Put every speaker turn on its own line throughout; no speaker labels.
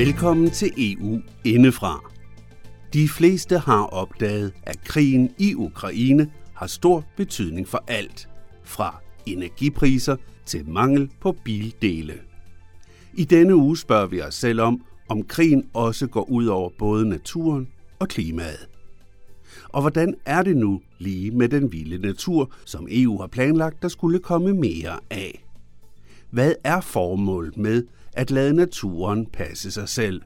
Velkommen til EU indefra. De fleste har opdaget, at krigen i Ukraine har stor betydning for alt, fra energipriser til mangel på bildele. I denne uge spørger vi os selv om, om krigen også går ud over både naturen og klimaet. Og hvordan er det nu lige med den vilde natur, som EU har planlagt, der skulle komme mere af? Hvad er formålet med at lade naturen passe sig selv?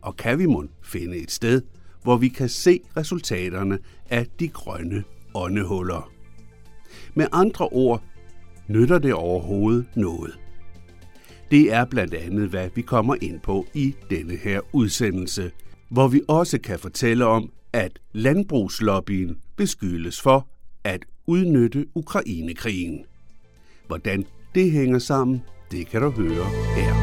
Og kan vi mon finde et sted, hvor vi kan se resultaterne af de grønne åndehuller? Med andre ord, nytter det overhovedet noget? Det er blandt andet, hvad vi kommer ind på i denne her udsendelse, hvor vi også kan fortælle om, at landbrugslobbyen beskyldes for at udnytte Ukrainekrigen. Hvordan det hænger sammen, det kan du høre her.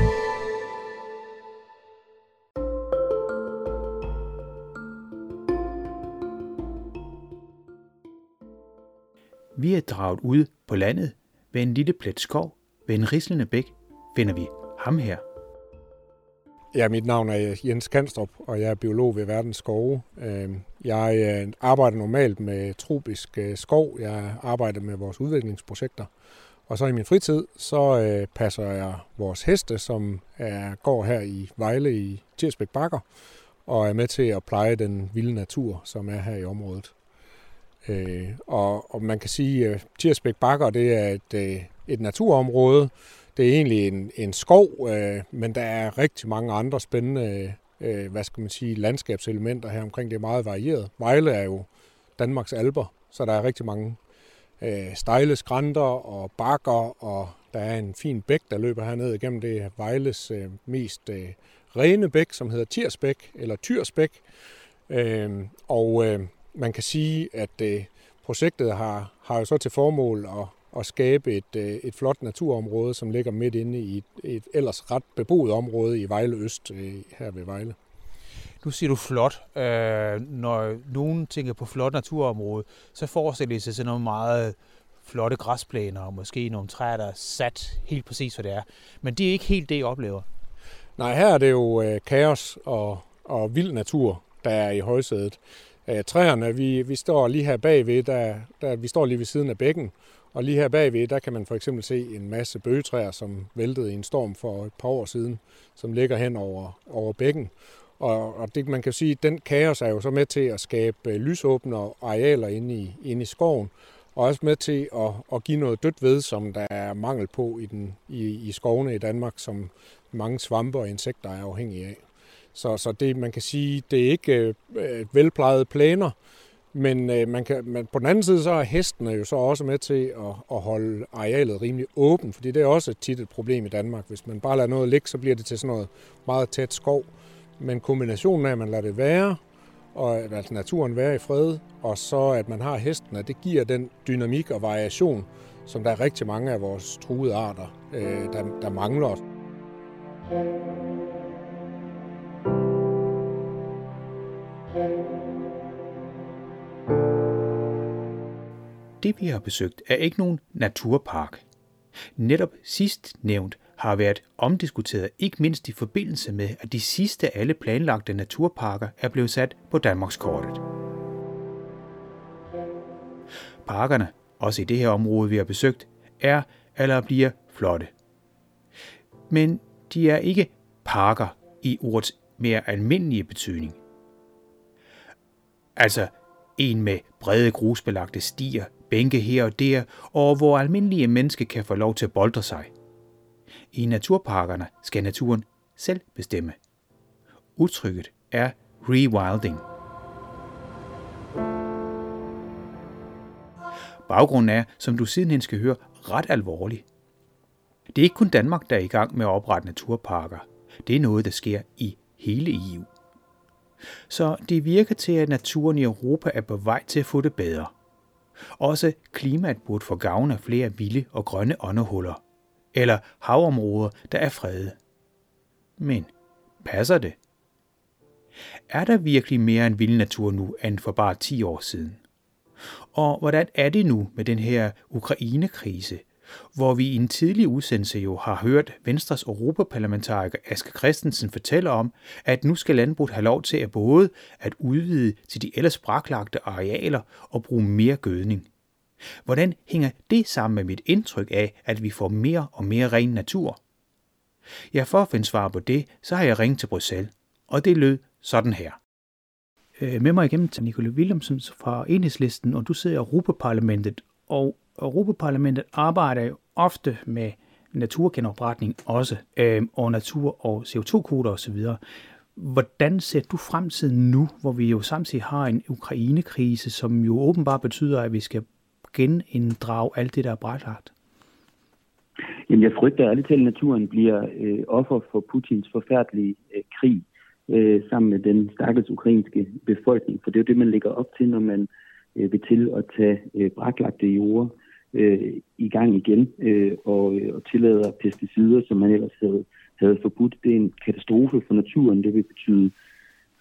Draget ud på landet ved en lille plet skov ved en rislende bæk finder vi ham her.
Ja, mit navn er Jens Kanstrup, og jeg er biolog ved Verdens Skove. Øhm, jeg øh, arbejder normalt med tropisk øh, skov. Jeg arbejder med vores udviklingsprojekter. Og så i min fritid, så øh, passer jeg vores heste, som er, går her i Vejle i Tirsbæk Bakker, og er med til at pleje den vilde natur, som er her i området. Øh, og, og man kan sige, øh, at Tirsbæk Bakker det er et, øh, et naturområde, det er egentlig en, en skov, øh, men der er rigtig mange andre spændende øh, hvad skal man sige, landskabselementer her omkring. Det er meget varieret. Vejle er jo Danmarks alber, så der er rigtig mange øh, stejle skrænter og bakker, og der er en fin bæk, der løber herned igennem. Det er Vejles øh, mest øh, rene bæk, som hedder Tirsbæk, eller Tyrsbæk. Øh, og øh, man kan sige, at øh, projektet har, har jo så til formål at at skabe et, øh, et flot naturområde, som ligger midt inde i et, et ellers ret beboet område i Vejle Øst, øh, her ved Vejle.
Nu siger du flot. Øh, når nogen tænker på flot naturområde, så forestiller de sig sådan nogle meget flotte græsplæner og måske nogle træer, der er sat helt præcis, hvad det er. Men det er ikke helt det, jeg oplever.
Nej, her er det jo kaos og, og vild natur, der er i højsædet. Træerne, vi, vi står lige her bagved, der, der, vi står lige ved siden af bækken, og lige her bagved, der kan man for eksempel se en masse bøgetræer, som væltede i en storm for et par år siden, som ligger hen over, over bækken. Og, og det, man kan sige, at den kaos er jo så med til at skabe øh, lysåbne arealer inde i, inde i skoven, og også med til at, at give noget dødt ved, som der er mangel på i, den, i, i skovene i Danmark, som mange svampe og insekter er afhængige af. Så, så det, man kan sige, det er ikke øh, øh velplejede planer, men øh, man kan, man, på den anden side, så er hestene jo så også med til at, at holde arealet rimelig åbent, fordi det er også tit et problem i Danmark. Hvis man bare lader noget ligge, så bliver det til sådan noget meget tæt skov. Men kombinationen af, at man lader det være, og at naturen være i fred, og så at man har hestene, det giver den dynamik og variation, som der er rigtig mange af vores truede arter, øh, der, der mangler.
Det vi har besøgt er ikke nogen naturpark. Netop sidst nævnt har været omdiskuteret ikke mindst i forbindelse med, at de sidste alle planlagte naturparker er blevet sat på Danmarkskortet. Parkerne, også i det her område, vi har besøgt, er eller bliver flotte. Men de er ikke parker i ordets mere almindelige betydning. Altså en med brede grusbelagte stier, bænke her og der, og hvor almindelige mennesker kan få lov til at boldre sig. I naturparkerne skal naturen selv bestemme. Udtrykket er rewilding. Baggrunden er, som du sidenhen skal høre, ret alvorlig. Det er ikke kun Danmark, der er i gang med at oprette naturparker. Det er noget, der sker i hele EU. Så det virker til, at naturen i Europa er på vej til at få det bedre. Også klimaet burde få gavn af flere vilde og grønne åndehuller, eller havområder, der er fredet. Men passer det? Er der virkelig mere en vild natur nu end for bare 10 år siden? Og hvordan er det nu med den her Ukraine-krise, hvor vi i en tidlig udsendelse jo har hørt Venstres europaparlamentariker Aske Christensen fortælle om, at nu skal landbruget have lov til at både at udvide til de ellers braklagte arealer og bruge mere gødning. Hvordan hænger det sammen med mit indtryk af, at vi får mere og mere ren natur? Ja, for at finde svar på det, så har jeg ringet til Bruxelles, og det lød sådan her. Øh, med mig igennem til Nicolai Willemsen fra Enhedslisten, og du sidder i Europaparlamentet, og Europaparlamentet arbejder jo ofte med naturgenopretning også, øh, og natur- og CO2-kvoter osv. Hvordan ser du fremtiden nu, hvor vi jo samtidig har en Ukraine-krise, som jo åbenbart betyder, at vi skal geninddrage alt det, der er brætlagt?
Jamen, jeg frygter ærligt til, at naturen bliver øh, offer for Putins forfærdelige øh, krig øh, sammen med den stakkels ukrainske befolkning. For det er jo det, man lægger op til, når man øh, vil til at tage øh, braklagte jorder øh, i gang igen øh, og, øh, og tillader pesticider, som man ellers havde, havde forbudt. Det er en katastrofe for naturen. Det vil betyde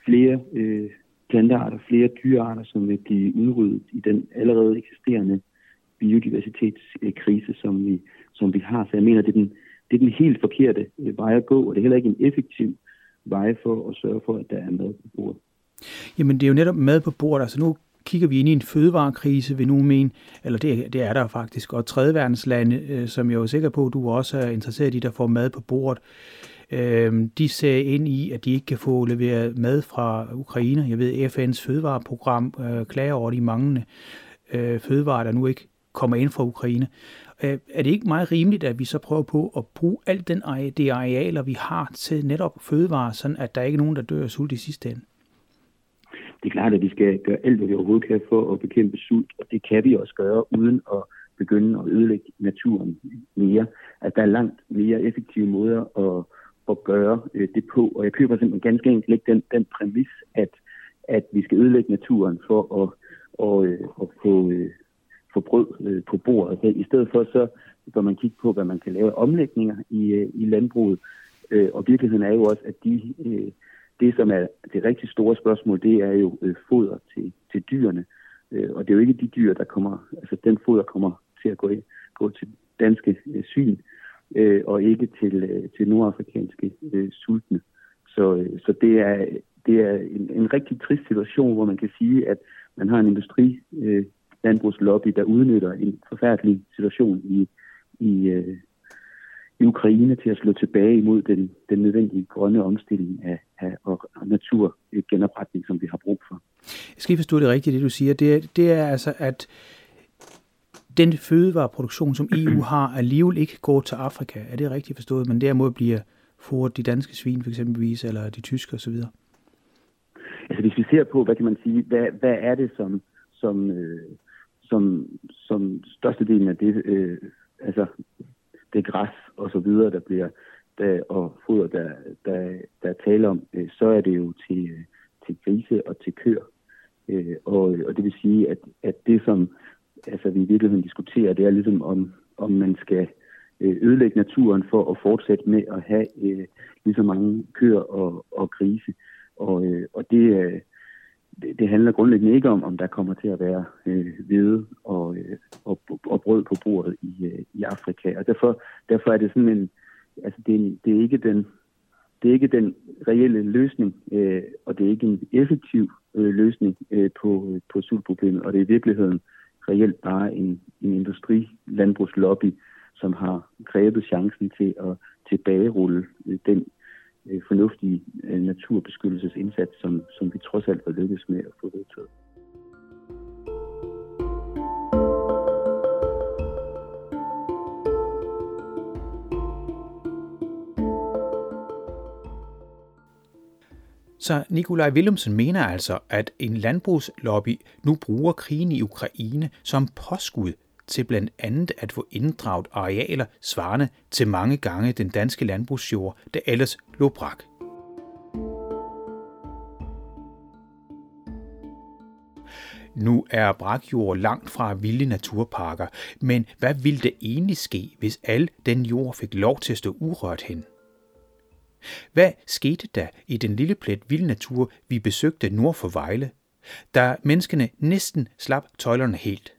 flere øh, plantearter, flere dyrearter, som vil blive udryddet i den allerede eksisterende biodiversitetskrise, som vi, som vi har. Så jeg mener, det er den, det er den helt forkerte øh, vej at gå, og det er heller ikke en effektiv vej for at sørge for, at der er mad på bordet.
Jamen, det er jo netop mad på bordet. Altså nu kigger vi ind i en fødevarekrise, vil nogen mene, eller det, det er der faktisk, og tredjeverdenslande, øh, som jeg er sikker på, du også er interesseret i, der får mad på bordet, øh, de ser ind i, at de ikke kan få leveret mad fra Ukraine. Jeg ved, FN's fødevareprogram øh, klager over de manglende øh, fødevarer, der nu ikke kommer ind fra Ukraine. Øh, er det ikke meget rimeligt, at vi så prøver på at bruge alt den, de arealer, vi har til netop fødevarer, sådan at der ikke er nogen, der dør af sult i sidste ende?
Det er klart, at vi skal gøre alt, hvad vi overhovedet kan for at bekæmpe sult, og det kan vi også gøre uden at begynde at ødelægge naturen mere. At der er langt mere effektive måder at, at gøre øh, det på, og jeg køber simpelthen ganske enkelt ikke den, den præmis, at, at vi skal ødelægge naturen for at, at, øh, at få, øh, få brød øh, på bordet. Så I stedet for så bør man kigge på, hvad man kan lave omlægninger i, øh, i landbruget, øh, og virkeligheden er jo også, at de det, som er det rigtig store spørgsmål, det er jo øh, foder til, til dyrene. Øh, og det er jo ikke de dyr, der kommer, altså den foder kommer til at gå, i, gå til danske øh, svin, øh, og ikke til, øh, til nordafrikanske øh, sultne. Så, øh, så det er, det er en, en rigtig trist situation, hvor man kan sige, at man har en industri, øh, landbrugslobby, der udnytter en forfærdelig situation i, i, øh, i Ukraine til at slå tilbage imod den, den nødvendige grønne omstilling af, af og naturgenopretning, som vi har brug for.
Jeg skal forstå det rigtigt, det du siger. Det er, det er altså, at den fødevareproduktion, som EU har, alligevel ikke går til Afrika. Er det rigtigt forstået? Men derimod bliver for de danske svin for eksempelvis, eller de tyske osv.?
Altså hvis vi ser på, hvad kan man sige, hvad, hvad er det, som, som, øh, som, som størstedelen af det, øh, altså det græs og så videre, der bliver der, og foder, der, der, der er tale om, øh, så er det jo til, øh, til grise og til køer. Øh, og, og det vil sige, at, at det, som altså, vi i virkeligheden diskuterer, det er ligesom, om, om man skal øh, ødelægge naturen for at fortsætte med at have øh, lige så mange køer og, og grise. Og, øh, og det, øh, det, det handler grundlæggende ikke om, om der kommer til at være øh, hvede og, øh, og, og brød på bordet i, øh, i Afrika. Og derfor, derfor er det sådan en, altså det, det er ikke den, det er ikke den reelle løsning, øh, og det er ikke en effektiv øh, løsning øh, på, øh, på sultproblemet, og det er i virkeligheden reelt bare en, en industri-landbrugslobby, som har grebet chancen til at tilbagerulle øh, den øh, fornuftige øh, naturbeskyttelsesindsats, som, som vi trods alt har lykkedes med at få vedtaget.
Så Nikolaj Willumsen mener altså, at en landbrugslobby nu bruger krigen i Ukraine som påskud til blandt andet at få inddraget arealer svarende til mange gange den danske landbrugsjord, der ellers lå brak. Nu er brakjord langt fra vilde naturparker, men hvad ville det egentlig ske, hvis al den jord fik lov til at stå urørt hen? Hvad skete der i den lille plet vild natur, vi besøgte nord for Vejle, da menneskene næsten slap tøjlerne helt?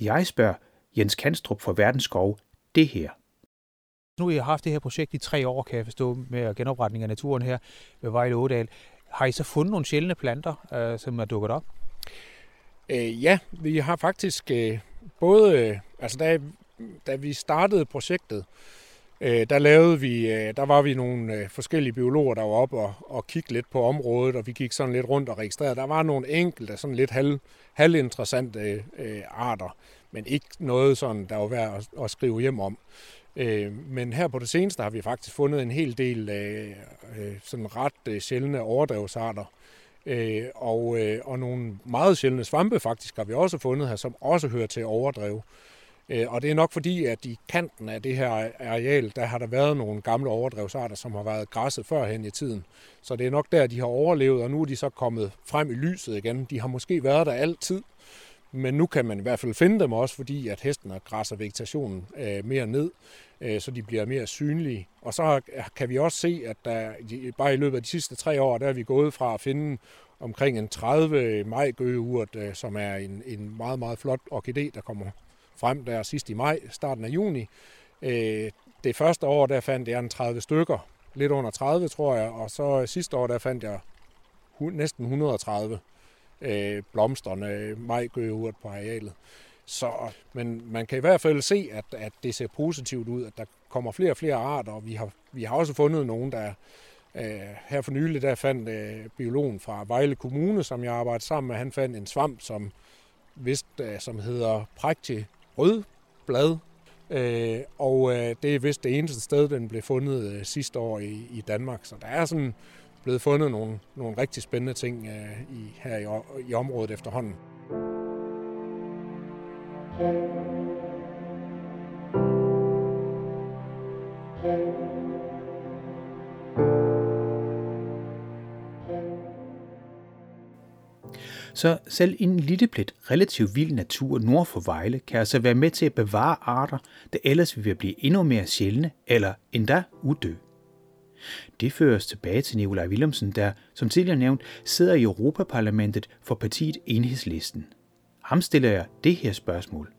Jeg spørger, Jens Kanstrup fra Verdensskov det her.
Nu har I haft det her projekt i tre år, kan jeg forstå, med genopretning af naturen her ved Vejle Ådal. Har I så fundet nogle sjældne planter, øh, som er dukket op?
Øh, ja, vi har faktisk øh, både, øh, altså da, da vi startede projektet, øh, Øh, der lavede vi, øh, der var vi nogle øh, forskellige biologer, der var oppe og, og kiggede lidt på området, og vi gik sådan lidt rundt og registrerede. Der var nogle enkelte, sådan lidt halv, halvinteressante øh, arter, men ikke noget sådan, der var værd at, at skrive hjem om. Øh, men her på det seneste har vi faktisk fundet en hel del øh, øh sådan ret øh, sjældne overdrevsarter, Øh, og, øh, og nogle meget sjældne svampe faktisk har vi også fundet her, som også hører til overdrev. Øh, og det er nok fordi, at i kanten af det her areal, der har der været nogle gamle overdrevsarter, som har været græsset førhen i tiden. Så det er nok der, de har overlevet, og nu er de så kommet frem i lyset igen. De har måske været der altid, men nu kan man i hvert fald finde dem også, fordi at hesten græsser vegetationen øh, mere ned, øh, så de bliver mere synlige. Og så kan vi også se, at der, bare i løbet af de sidste tre år, der er vi gået fra at finde omkring en 30 majgøgeurt, øh, som er en, en meget, meget flot orkidé, der kommer frem der sidst i maj, starten af juni. Øh, det første år, der fandt jeg en 30 stykker, lidt under 30, tror jeg, og så øh, sidste år, der fandt jeg næsten 130 øh, blomsterne, majgøgeurt på arealet. Så, men man kan i hvert fald se, at, at det ser positivt ud, at der kommer flere og flere arter, og vi har, vi har også fundet nogen, der øh, her for nylig, der fandt øh, biologen fra Vejle Kommune, som jeg arbejder sammen med, han fandt en svamp, som vist, øh, som hedder prægtig rødblad, øh, og øh, det er vist det eneste sted, den blev fundet øh, sidste år i, i Danmark. Så der er sådan blevet fundet nogle, nogle rigtig spændende ting øh, i, her i, i området efterhånden.
Så selv en lille plet relativt vild natur nord for Vejle kan altså være med til at bevare arter, der ellers vil blive endnu mere sjældne eller endda uddø. Det føres tilbage til Nikolaj Willemsen, der, som tidligere nævnt, sidder i Europaparlamentet for partiet Enhedslisten. Ham stiller jeg det her spørgsmål.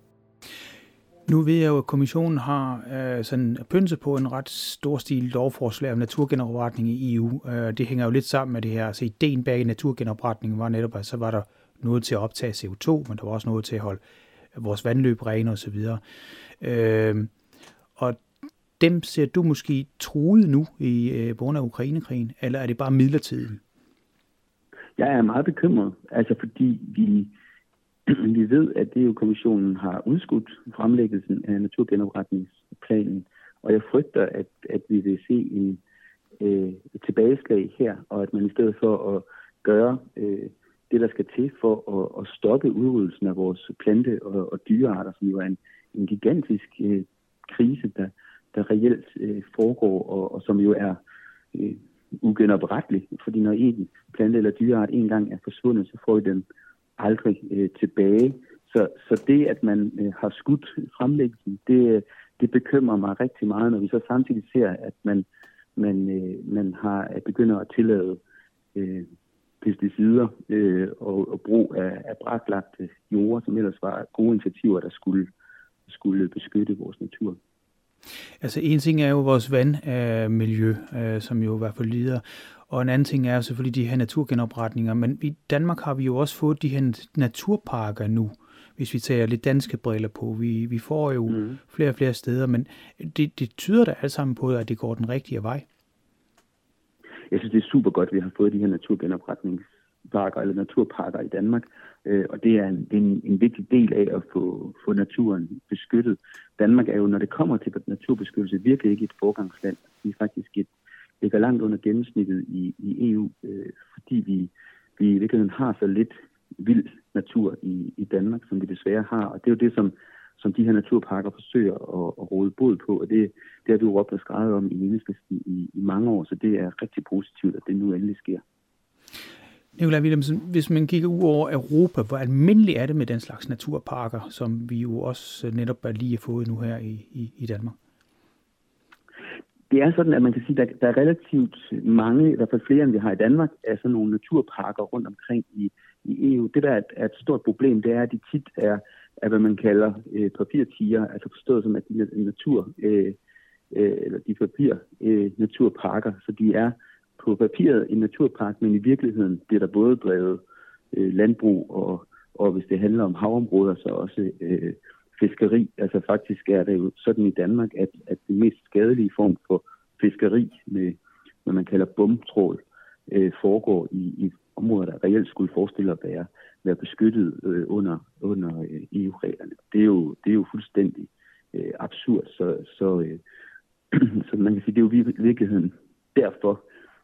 Nu ved jeg jo, at kommissionen har øh, sådan pynset på en ret stor stil lovforslag om naturgenopretning i EU. Øh, det hænger jo lidt sammen med det her. Altså ideen bag naturgenopretningen var netop, at så var der noget til at optage CO2, men der var også noget til at holde vores vandløb rene osv. Øh, og dem ser du måske truet nu i øh, grund af Ukrainekrigen, eller er det bare midlertidigt?
Jeg er meget bekymret, altså fordi vi, vi ved, at EU-kommissionen har udskudt fremlæggelsen af naturgenopretningsplanen, og jeg frygter, at, at vi vil se en, øh, et tilbageslag her, og at man i stedet for at gøre øh, det, der skal til for at, at stoppe udryddelsen af vores plante- og, og dyrearter, som jo er en, en gigantisk øh, krise, der, der reelt øh, foregår, og, og som jo er øh, ugenoprettelig. Fordi når en plante eller dyreart en gang er forsvundet, så får vi den aldrig øh, tilbage. Så, så det, at man øh, har skudt fremlæggelsen, det, det bekymrer mig rigtig meget, når vi så samtidig ser, at man, man, øh, man har at begynder at tillade øh, pesticider øh, og, og brug af, af braklagte øh, jorder, som ellers var gode initiativer, der skulle, skulle beskytte vores natur.
Altså en ting er jo vores vandmiljø, øh, øh, som jo i hvert fald lider, og en anden ting er selvfølgelig de her naturgenopretninger, men i Danmark har vi jo også fået de her naturparker nu, hvis vi tager lidt danske briller på. Vi, vi får jo mm. flere og flere steder, men det, det tyder da alt sammen på, at det går den rigtige vej.
Jeg synes, det er super godt, at vi har fået de her naturgenopretningsparker eller naturparker i Danmark. Øh, og det er, en, det er en, en vigtig del af at få, få naturen beskyttet. Danmark er jo, når det kommer til naturbeskyttelse, virkelig ikke et forgangsland. Vi er faktisk et, ligger langt under gennemsnittet i, i EU, øh, fordi vi, vi i virkeligheden har så lidt vild natur i, i Danmark, som vi desværre har. Og det er jo det, som, som de her naturparker forsøger at, at råde bod på, og det, det har du råbt og skrevet om i enhedslisten i, i mange år, så det er rigtig positivt, at det nu endelig sker.
Nikolaj Willemsen, hvis man kigger ud over Europa, hvor almindeligt er det med den slags naturparker, som vi jo også netop lige har fået nu her i, i, i Danmark?
Det er sådan, at man kan sige, at der, der er relativt mange, i hvert fald flere end vi har i Danmark, af sådan nogle naturparker rundt omkring i, i EU. Det, der er et, er et stort problem, det er, at de tit er er hvad man kalder øh, papirtiger, altså forstået som at de natur, øh, øh, eller de papir øh, naturparker, så de er på papiret en naturpark, men i virkeligheden bliver der både drevet øh, landbrug og, og hvis det handler om havområder, så også øh, fiskeri. Altså faktisk er det jo sådan i Danmark, at, at det mest skadelige form for fiskeri med, hvad man kalder bumtrål, øh, foregår i, i områder, der reelt skulle forestille at være, være beskyttet øh, under, under øh, EU-reglerne. Det er jo, det er jo fuldstændig øh, absurd, så, så, øh, så man kan sige, det er jo i virkeligheden derfor,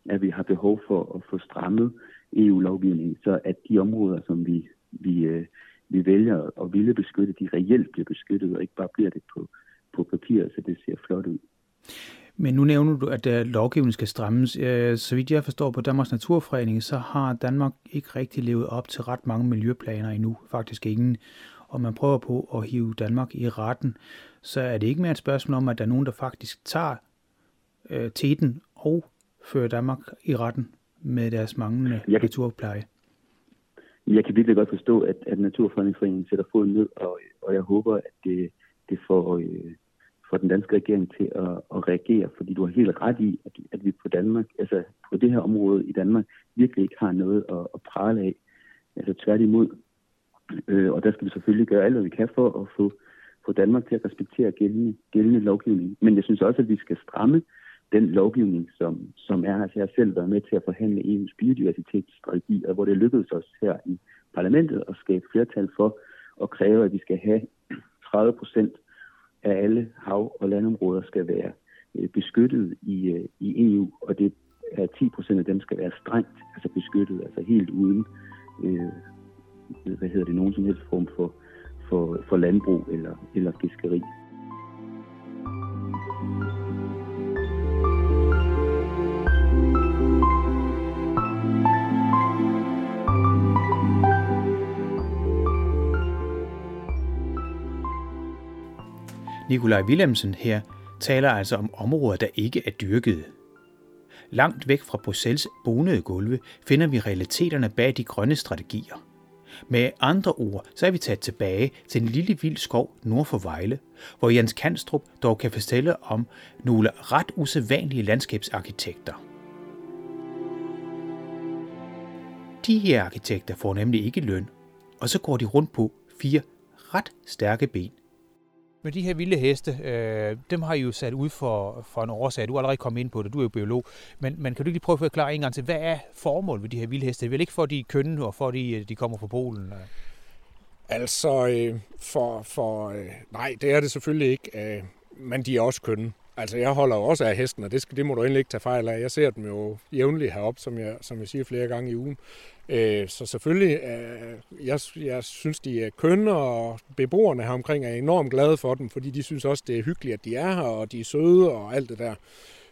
at vi har behov for at få strammet EU-lovgivningen, så at de områder, som vi, vi, øh, vi vælger at ville beskytte, de reelt bliver beskyttet, og ikke bare bliver det på, på papir, så det ser flot ud.
Men nu nævner du, at uh, lovgivningen skal strammes. Uh, så vidt jeg forstår på Danmarks Naturfredning, så har Danmark ikke rigtig levet op til ret mange miljøplaner endnu. Faktisk ingen. Og man prøver på at hive Danmark i retten. Så er det ikke mere et spørgsmål om, at der er nogen, der faktisk tager uh, teten og fører Danmark i retten med deres manglende jeg, naturpleje?
Jeg kan virkelig godt forstå, at, at Naturfredningsforeningen sætter foden ned, og, og jeg håber, at det, det får, øh, får den danske regering til at, at reagere, fordi du har helt ret i, at, at vi på Danmark, altså på det her område i Danmark, virkelig ikke har noget at, at prale af. Altså tværtimod. Øh, og der skal vi selvfølgelig gøre alt, hvad vi kan for at få, få Danmark til at respektere gældende, gældende lovgivning. Men jeg synes også, at vi skal stramme den lovgivning, som, som er. Altså jeg har selv været med til at forhandle EU's biodiversitetsstrategi, og hvor det lykkedes os her i parlamentet at skabe flertal for at kræve, at vi skal have 30 procent af alle hav- og landområder skal være øh, beskyttet i, øh, i EU, og det er 10 procent af dem skal være strengt altså beskyttet, altså helt uden øh, hvad hedder det, nogen som helst form for, for, for landbrug eller, eller fiskeri.
Nikolaj Willemsen her taler altså om områder, der ikke er dyrkede. Langt væk fra Bruxelles bonede gulve finder vi realiteterne bag de grønne strategier. Med andre ord, så er vi taget tilbage til en lille vild skov nord for Vejle, hvor Jens Kanstrup dog kan fortælle om nogle ret usædvanlige landskabsarkitekter. De her arkitekter får nemlig ikke løn, og så går de rundt på fire ret stærke ben.
Men de her vilde heste, øh, dem har I jo sat ud for, for en årsag. Du er allerede kommet ind på det, du er jo biolog. Men, men kan du ikke lige prøve at forklare en gang til, hvad er formålet med de her vilde heste? Det er vel ikke for, at de er kønne, og for, at de, øh, de kommer fra Polen? Øh?
Altså, øh, for, for øh, nej, det er det selvfølgelig ikke. Øh, men de er også kønne. Altså, jeg holder jo også af hesten, og det, skal, det må du endelig ikke tage fejl af. Jeg ser dem jo jævnligt heroppe, som jeg, som jeg siger flere gange i ugen. Øh, så selvfølgelig, øh, jeg, jeg synes, de er kønne, og beboerne her omkring er enormt glade for dem, fordi de synes også, det er hyggeligt, at de er her, og de er søde og alt det der.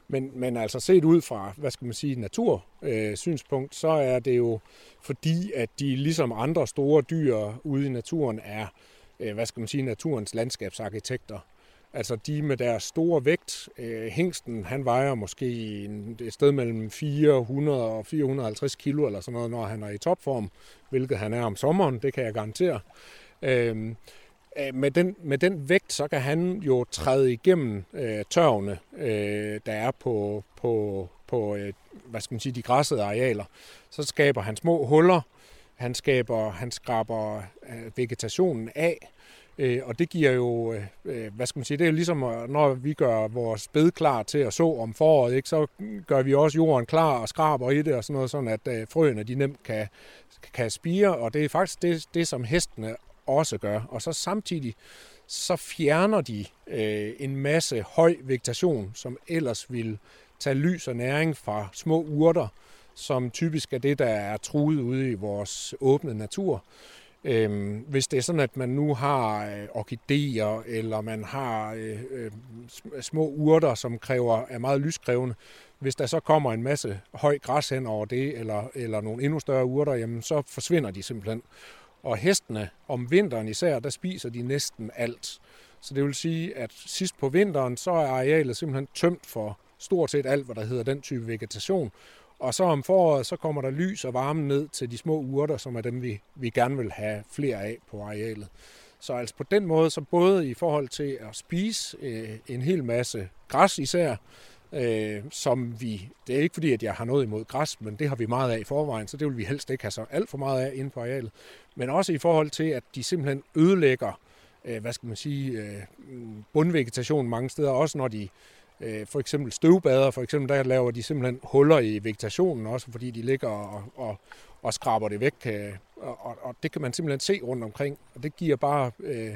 Men, men altså set ud fra, hvad skal man sige, natursynspunkt, øh, så er det jo fordi, at de ligesom andre store dyr ude i naturen er, øh, hvad skal man sige, naturens landskabsarkitekter. Altså de med deres store vægt. Øh, hængsten, han vejer måske et sted mellem 400 og 450 kilo eller sådan noget, når han er i topform, hvilket han er om sommeren, det kan jeg garantere. Øhm, øh, med, den, med den vægt, så kan han jo træde igennem øh, tørvene, øh, der er på, på, på øh, hvad skal man sige, de græssede arealer. Så skaber han små huller, han skaber, han skraber øh, vegetationen af, Øh, og det giver jo, øh, øh, hvad skal man sige, det er jo ligesom, øh, når vi gør vores bed klar til at så om foråret, ikke, så gør vi også jorden klar og skraber i det og sådan noget, sådan at øh, frøene de nemt kan, kan spire, og det er faktisk det, det, som hestene også gør. Og så samtidig, så fjerner de øh, en masse høj vegetation, som ellers vil tage lys og næring fra små urter, som typisk er det, der er truet ude i vores åbne natur. Øhm, hvis det er sådan, at man nu har øh, orkideer, eller man har øh, øh, små urter, som kræver, er meget lyskrævende, hvis der så kommer en masse høj græs hen over det, eller, eller nogle endnu større urter, jamen så forsvinder de simpelthen. Og hestene om vinteren især, der spiser de næsten alt. Så det vil sige, at sidst på vinteren, så er arealet simpelthen tømt for stort set alt, hvad der hedder den type vegetation. Og så om foråret, så kommer der lys og varme ned til de små urter, som er dem, vi, vi gerne vil have flere af på arealet. Så altså på den måde, så både i forhold til at spise øh, en hel masse græs især, øh, som vi, det er ikke fordi, at jeg har noget imod græs, men det har vi meget af i forvejen, så det vil vi helst ikke have så alt for meget af inde på arealet. Men også i forhold til, at de simpelthen ødelægger, øh, hvad skal man sige, øh, bundvegetationen mange steder, også når de øh, for eksempel støvbader, for eksempel der laver de simpelthen huller i vegetationen også, fordi de ligger og, og, og skraber det væk, øh, og, og det kan man simpelthen se rundt omkring, og det giver bare øh,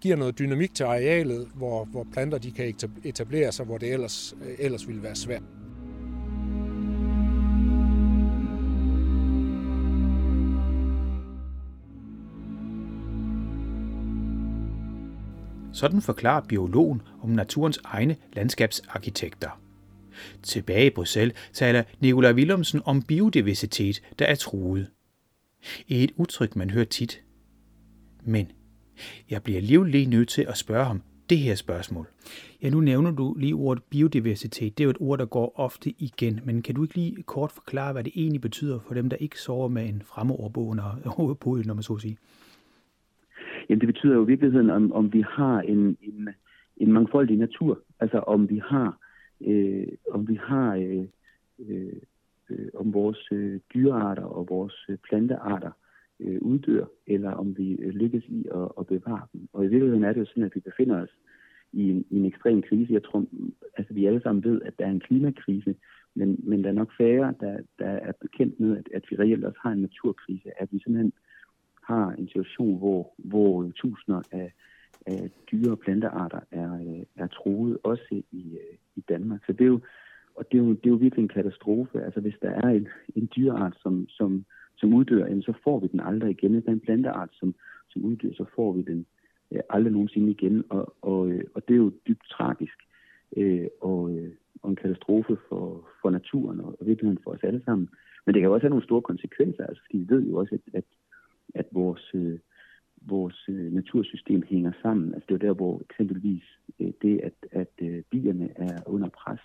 giver noget dynamik til arealet, hvor, hvor planter de kan etablere sig, hvor det ellers, øh, ellers ville være svært.
Sådan forklarer biologen om naturens egne landskabsarkitekter. Tilbage i Bruxelles taler Nikolaj Willumsen om biodiversitet, der er truet. Et udtryk, man hører tit. Men jeg bliver alligevel lige nødt til at spørge ham det her spørgsmål. Ja, nu nævner du lige ordet biodiversitet. Det er jo et ord, der går ofte igen, men kan du ikke lige kort forklare, hvad det egentlig betyder for dem, der ikke sover med en fremmedordbog under hovedpuden, når man så siger?
Jamen, det betyder jo i virkeligheden, om, om vi har en, en, en mangfoldig natur. Altså, om vi har, øh, om vi har øh, øh, om vores øh, dyrearter og vores øh, plantearter øh, uddør, eller om vi øh, lykkes i at, at bevare dem. Og i virkeligheden er det jo sådan, at vi befinder os i en, i en ekstrem krise. Jeg tror, altså vi alle sammen ved, at der er en klimakrise, men, men der er nok færre, der, der er bekendt med, at, at vi reelt også har en naturkrise. At vi simpelthen har en situation, hvor, hvor tusinder af, af dyre- og plantearter er, øh, er troet, også i, øh, i Danmark. Så det er jo, og det er jo, det er jo virkelig en katastrofe. Altså hvis der er en, en dyreart, som, som som uddør, jamen, så får vi den aldrig igen. Hvis der er en planteart, som, som uddør, så får vi den øh, aldrig nogensinde igen. Og, og, øh, og det er jo dybt tragisk øh, og, øh, og en katastrofe for, for naturen og, og virkeligheden for os alle sammen. Men det kan også have nogle store konsekvenser, altså, fordi vi ved jo også, at, at, at vores, øh, vores øh, natursystem hænger sammen. Altså, det er der, hvor eksempelvis øh, det, at, at øh, bierne er under pres,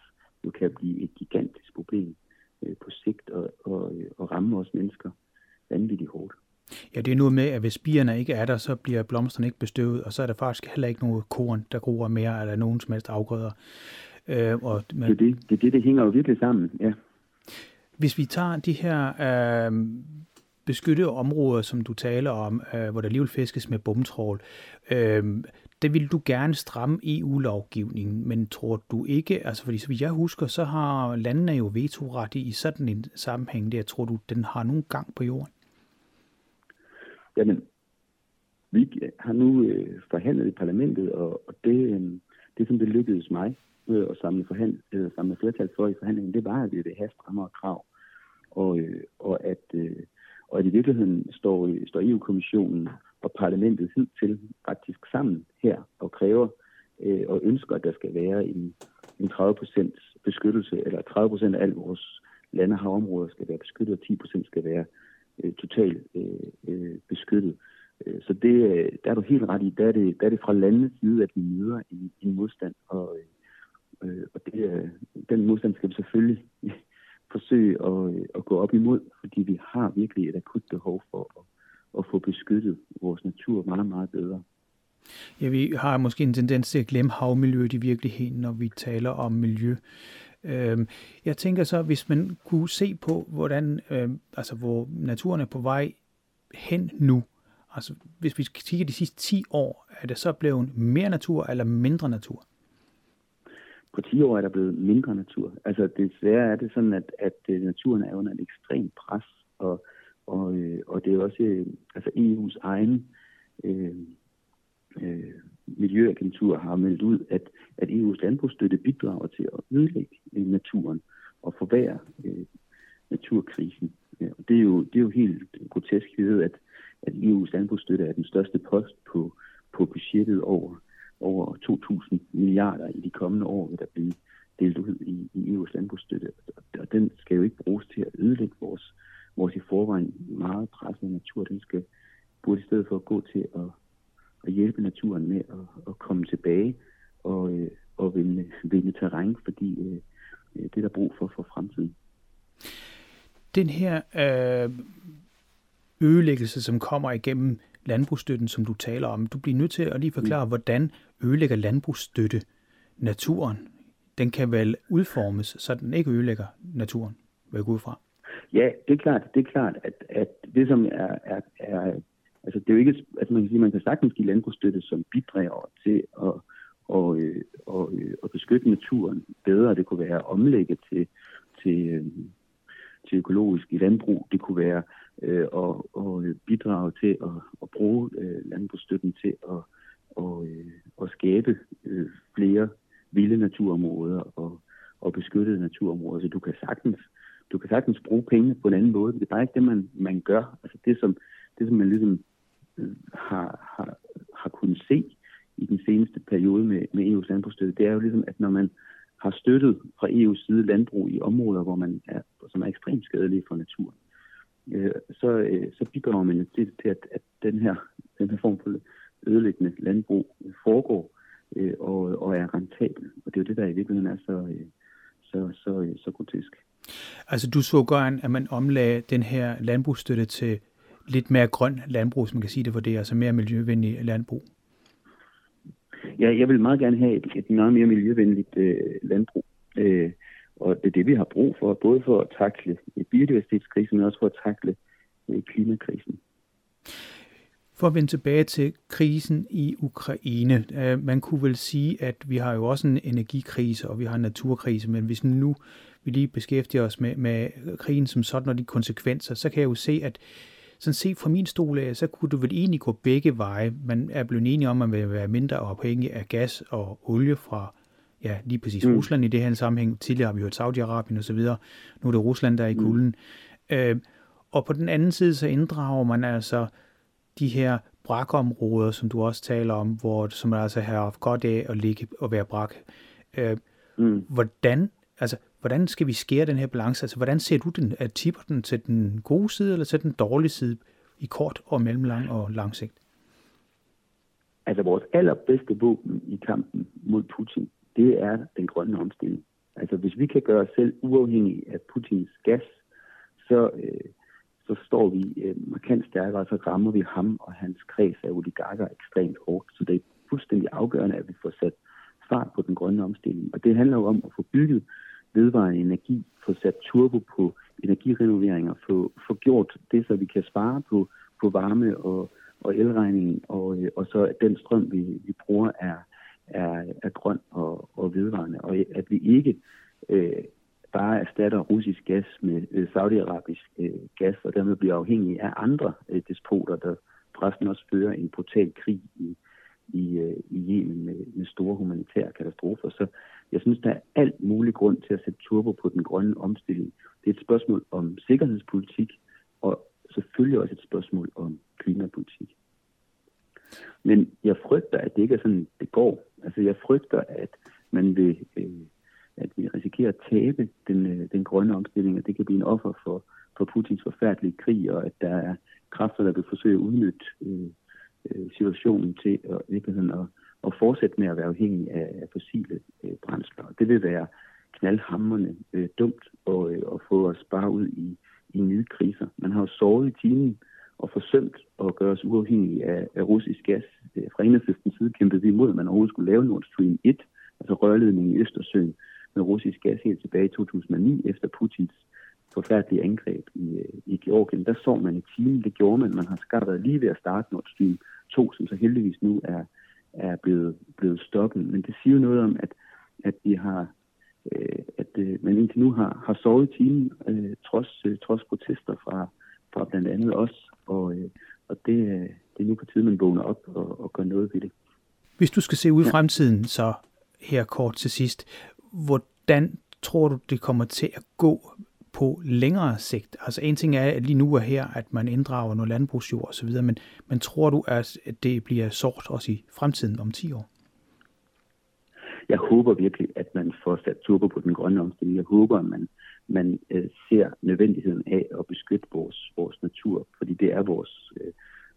jo kan blive et gigantisk problem øh, på sigt og, og, og ramme os mennesker vanvittigt hårdt.
Ja, det er noget med, at hvis bierne ikke er der, så bliver blomsterne ikke bestøvet, og så er der faktisk heller ikke noget korn, der gror mere, eller nogen som helst afgrøder.
Øh, og, men... det, er det, det, det, det hænger jo virkelig sammen, ja.
Hvis vi tager de her øh, beskyttede områder, som du taler om, øh, hvor der alligevel fiskes med bomtrål, øh, det vil du gerne stramme EU-lovgivningen, men tror du ikke, altså fordi så vidt jeg husker, så har landene jo vetoret i sådan en sammenhæng der. Tror du, den har nogen gang på jorden?
Jamen, vi har nu øh, forhandlet i parlamentet, og, og det, øh, det, som det lykkedes mig øh, at samle, forhand, øh, samle flertal for i forhandlingen, det var, at vi vil have strammere krav, og, øh, og, at, øh, og at i virkeligheden står, står EU-kommissionen og parlamentet hidtil faktisk sammen her og kræver øh, og ønsker, at der skal være en, en 30% beskyttelse, eller 30% af alle vores lande og havområder skal være beskyttet, og 10% skal være øh, totalt øh, øh, beskyttet. Øh, så det, øh, der er du helt ret i, der er det, der er det fra landets side, at vi møder en, en modstand, og, øh, øh og det, den modstand skal vi selvfølgelig forsøge at, at gå op imod, fordi vi har virkelig et akut behov for at at få beskyttet vores natur meget, meget bedre.
Ja, vi har måske en tendens til at glemme havmiljøet i virkeligheden, når vi taler om miljø. Øhm, jeg tænker så, hvis man kunne se på, hvordan, øhm, altså hvor naturen er på vej hen nu, altså hvis vi kigger de sidste 10 år, er det så blevet mere natur eller mindre natur?
På 10 år er der blevet mindre natur. Altså desværre er det sådan, at, at øh, naturen er under et ekstremt pres, og og, øh, og det er også øh, altså EU's egen øh, øh, miljøagentur har meldt ud, at, at EU's landbrugsstøtte bidrager til at ødelægge øh, naturen og forværre øh, naturkrisen. Ja, og det er, jo, det er jo helt grotesk. Vi ved, at, at EU's landbrugsstøtte er den største post på, på budgettet over, over 2.000 milliarder i de kommende år, vil der blive delt ud i, i EU's landbrugsstøtte. Og den skal jo ikke bruges til at ødelægge vores vores i forvejen meget pressede natur, den skal burde i stedet for at gå til at, at hjælpe naturen med at, at komme tilbage og, øh, og vinde, vinde terræn, fordi øh, det er der brug for for fremtiden.
Den her øh, ødelæggelse, som kommer igennem landbrugsstøtten, som du taler om. Du bliver nødt til at lige forklare, mm. hvordan ødelægger landbrugsstøtte naturen? Den kan vel udformes, så den ikke ødelægger naturen, hvad jeg går ud fra?
Ja, det er klart, det er klart at, at det som er, er, er altså det er jo ikke, altså man kan sige, man kan sagtens give landbrugsstøtte som bidrager til at og, øh, og, øh, og beskytte naturen bedre. Det kunne være at omlægge til, til, øh, til økologisk landbrug. Det kunne være øh, og, og bidrage til at, at bruge øh, landbrugsstøtten til at, og, øh, at skabe øh, flere vilde naturområder og, og beskyttede naturområder. Så du kan sagtens du kan sagtens bruge penge på en anden måde. Det er bare ikke det, man, man gør. Altså det, som, det, som man ligesom øh, har, har, har kunnet se i den seneste periode med, med EU's landbrugsstøtte, det er jo ligesom, at når man har støttet fra EU's side landbrug i områder, hvor man er, som er ekstremt skadelige for naturen, øh, så, øh, så bidrager man jo til, til at, at den, her, den her form for ødelæggende landbrug foregår øh, og, og er rentabel. Og det er jo det, der i virkeligheden er så, øh, så, så, så, så grotesk.
Altså du så gerne, at man omlagde den her landbrugsstøtte til lidt mere grøn landbrug, som man kan sige det for det, altså mere miljøvenlig landbrug?
Ja, jeg vil meget gerne have et, et meget mere miljøvenligt øh, landbrug. Øh, og det er det, vi har brug for, både for at takle biodiversitetskrisen, men også for at takle øh, klimakrisen.
For at vende tilbage til krisen i Ukraine. Øh, man kunne vel sige, at vi har jo også en energikrise, og vi har en naturkrise, men hvis nu vi lige beskæftiger os med, med krigen som sådan og de konsekvenser, så kan jeg jo se, at sådan set fra min stol af, så kunne du vel egentlig gå begge veje. Man er blevet enige om, at man vil være mindre afhængig af gas og olie fra ja, lige præcis mm. Rusland i det her sammenhæng. Tidligere har vi hørt Saudi-Arabien og så videre. Nu er det Rusland, der er i mm. kulden. Mm. Øh, og på den anden side, så inddrager man altså de her brakområder, som du også taler om, hvor, som man altså har haft godt af at ligge og være brak. Øh, mm. Hvordan Altså, hvordan skal vi skære den her balance? Altså, hvordan ser du den? Er tipper den til den gode side, eller til den dårlige side i kort og mellemlang og lang sigt?
Altså, vores allerbedste våben i kampen mod Putin, det er den grønne omstilling. Altså, hvis vi kan gøre os selv uafhængige af Putins gas, så, øh, så står vi øh, markant stærkere, og så rammer vi ham og hans kreds af oligarker ekstremt hårdt. Så det er fuldstændig afgørende, at vi får sat fart på den grønne omstilling. Og det handler jo om at få bygget vedvarende energi, få sat turbo på energirenoveringer, få, få gjort det, så vi kan spare på, på varme og, og elregningen, og, øh, og så at den strøm, vi, vi bruger, er, er, er grøn og, og vedvarende, og at vi ikke øh, bare erstatter russisk gas med øh, saudiarabisk øh, gas, og dermed bliver afhængige af andre øh, despoter, der præsten også fører en brutal krig i, i, øh, i Yemen med, med store humanitære katastrofer. Så jeg synes, der er alt mulig grund til at sætte turbo på den grønne omstilling. Det er et spørgsmål om sikkerhedspolitik, og selvfølgelig også et spørgsmål om klimapolitik. Men jeg frygter, at det ikke er sådan, det går. Jeg frygter, at man vil, øh, at vi risikerer at tabe den, øh, den grønne omstilling, og det kan blive en offer for, for Putins forfærdelige krig, og at der er kræfter, der vil forsøge at udnytte øh, øh situationen til at, virkeligheden at, at fortsætte med at være afhængig af, fossile øh, brændsler. Det vil være knaldhammerne øh, dumt at, øh, at få os bare ud i, i nye kriser. Man har jo sovet i timen og forsømt at gøre os uafhængige af, af russisk gas. Øh, fra enhedslistens side kæmpede vi imod, at man overhovedet skulle lave Nord Stream 1, altså rørledningen i Østersøen med russisk gas helt tilbage i 2009 efter Putins forfærdelige angreb i, øh, i Georgien. Der så man i timen, det gjorde man. Man har skabt lige ved at starte Nord Stream 2, som så heldigvis nu er, er blevet, blevet stoppet. Men det siger jo noget om, at, at vi har øh, at øh, man indtil nu har, har sovet i timen, øh, trods, øh, trods protester fra, fra blandt andet os, og, øh, og det, øh, det er nu på tide, man vågner op og, og gør noget ved det.
Hvis du skal se ud i fremtiden, så her kort til sidst, hvordan tror du, det kommer til at gå på længere sigt? Altså en ting er, at lige nu er her, at man inddrager noget landbrugsjord osv., men, men tror du, at det bliver sort også i fremtiden om 10 år?
Jeg håber virkelig, at man får sat turbo på den grønne omstilling. Jeg håber, at man, man øh, ser nødvendigheden af at beskytte vores, vores natur, fordi det er vores øh,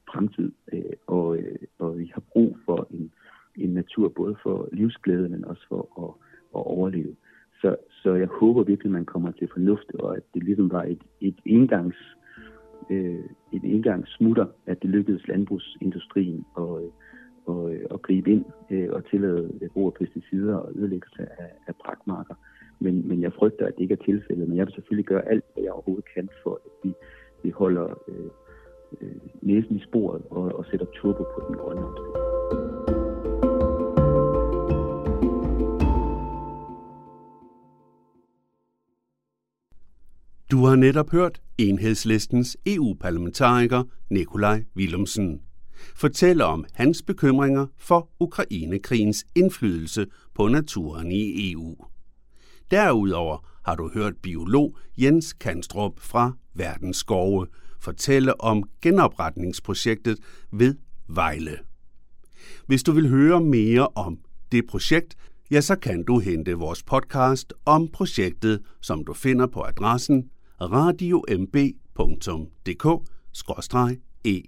fremtid, øh, og, øh, og vi har brug for en, en natur både for livsglæde, men også for at, at overleve. Så, så jeg håber virkelig, man kommer til fornuft, og at det ligesom var et, et engangs øh, en indgangssmutter, at det lykkedes landbrugsindustrien at, øh, og, øh, at gribe ind øh, og tillade brug af pesticider og ødelæggelse af, af brakmarker. Men, men jeg frygter, at det ikke er tilfældet. Men jeg vil selvfølgelig gøre alt, hvad jeg overhovedet kan for, at vi, vi holder øh, øh, næsen i sporet og, og sætter turbo på den grønne omstilling.
Du har netop hørt enhedslistens EU-parlamentariker Nikolaj Willumsen fortælle om hans bekymringer for Ukrainekrigens indflydelse på naturen i EU. Derudover har du hørt biolog Jens Kanstrup fra Verdens Skove fortælle om genopretningsprojektet ved Vejle. Hvis du vil høre mere om det projekt, ja, så kan du hente vores podcast om projektet, som du finder på adressen radiomb.dk-eu e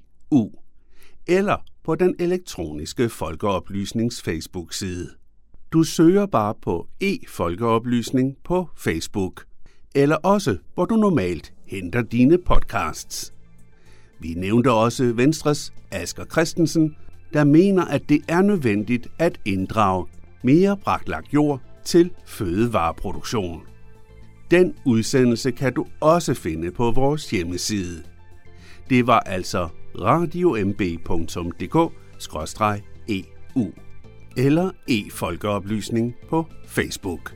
eller på den elektroniske folkeoplysnings Facebook-side. Du søger bare på e-folkeoplysning på Facebook, eller også hvor du normalt henter dine podcasts. Vi nævnte også Venstres Asger Christensen, der mener, at det er nødvendigt at inddrage mere bragtlagt jord til fødevareproduktion. Den udsendelse kan du også finde på vores hjemmeside. Det var altså radiomb.dk-eu eller e-folkeoplysning på Facebook.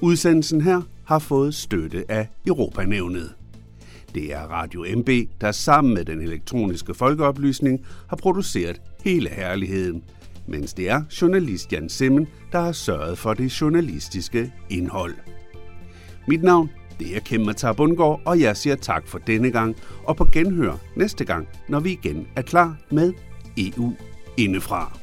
Udsendelsen her har fået støtte af Europanævnet. Det er Radio MB, der sammen med den elektroniske folkeoplysning har produceret hele herligheden, mens det er journalist Jan Simmen, der har sørget for det journalistiske indhold. Mit navn det er Kim Matar Bundgaard, og jeg siger tak for denne gang, og på genhør næste gang, når vi igen er klar med EU indefra.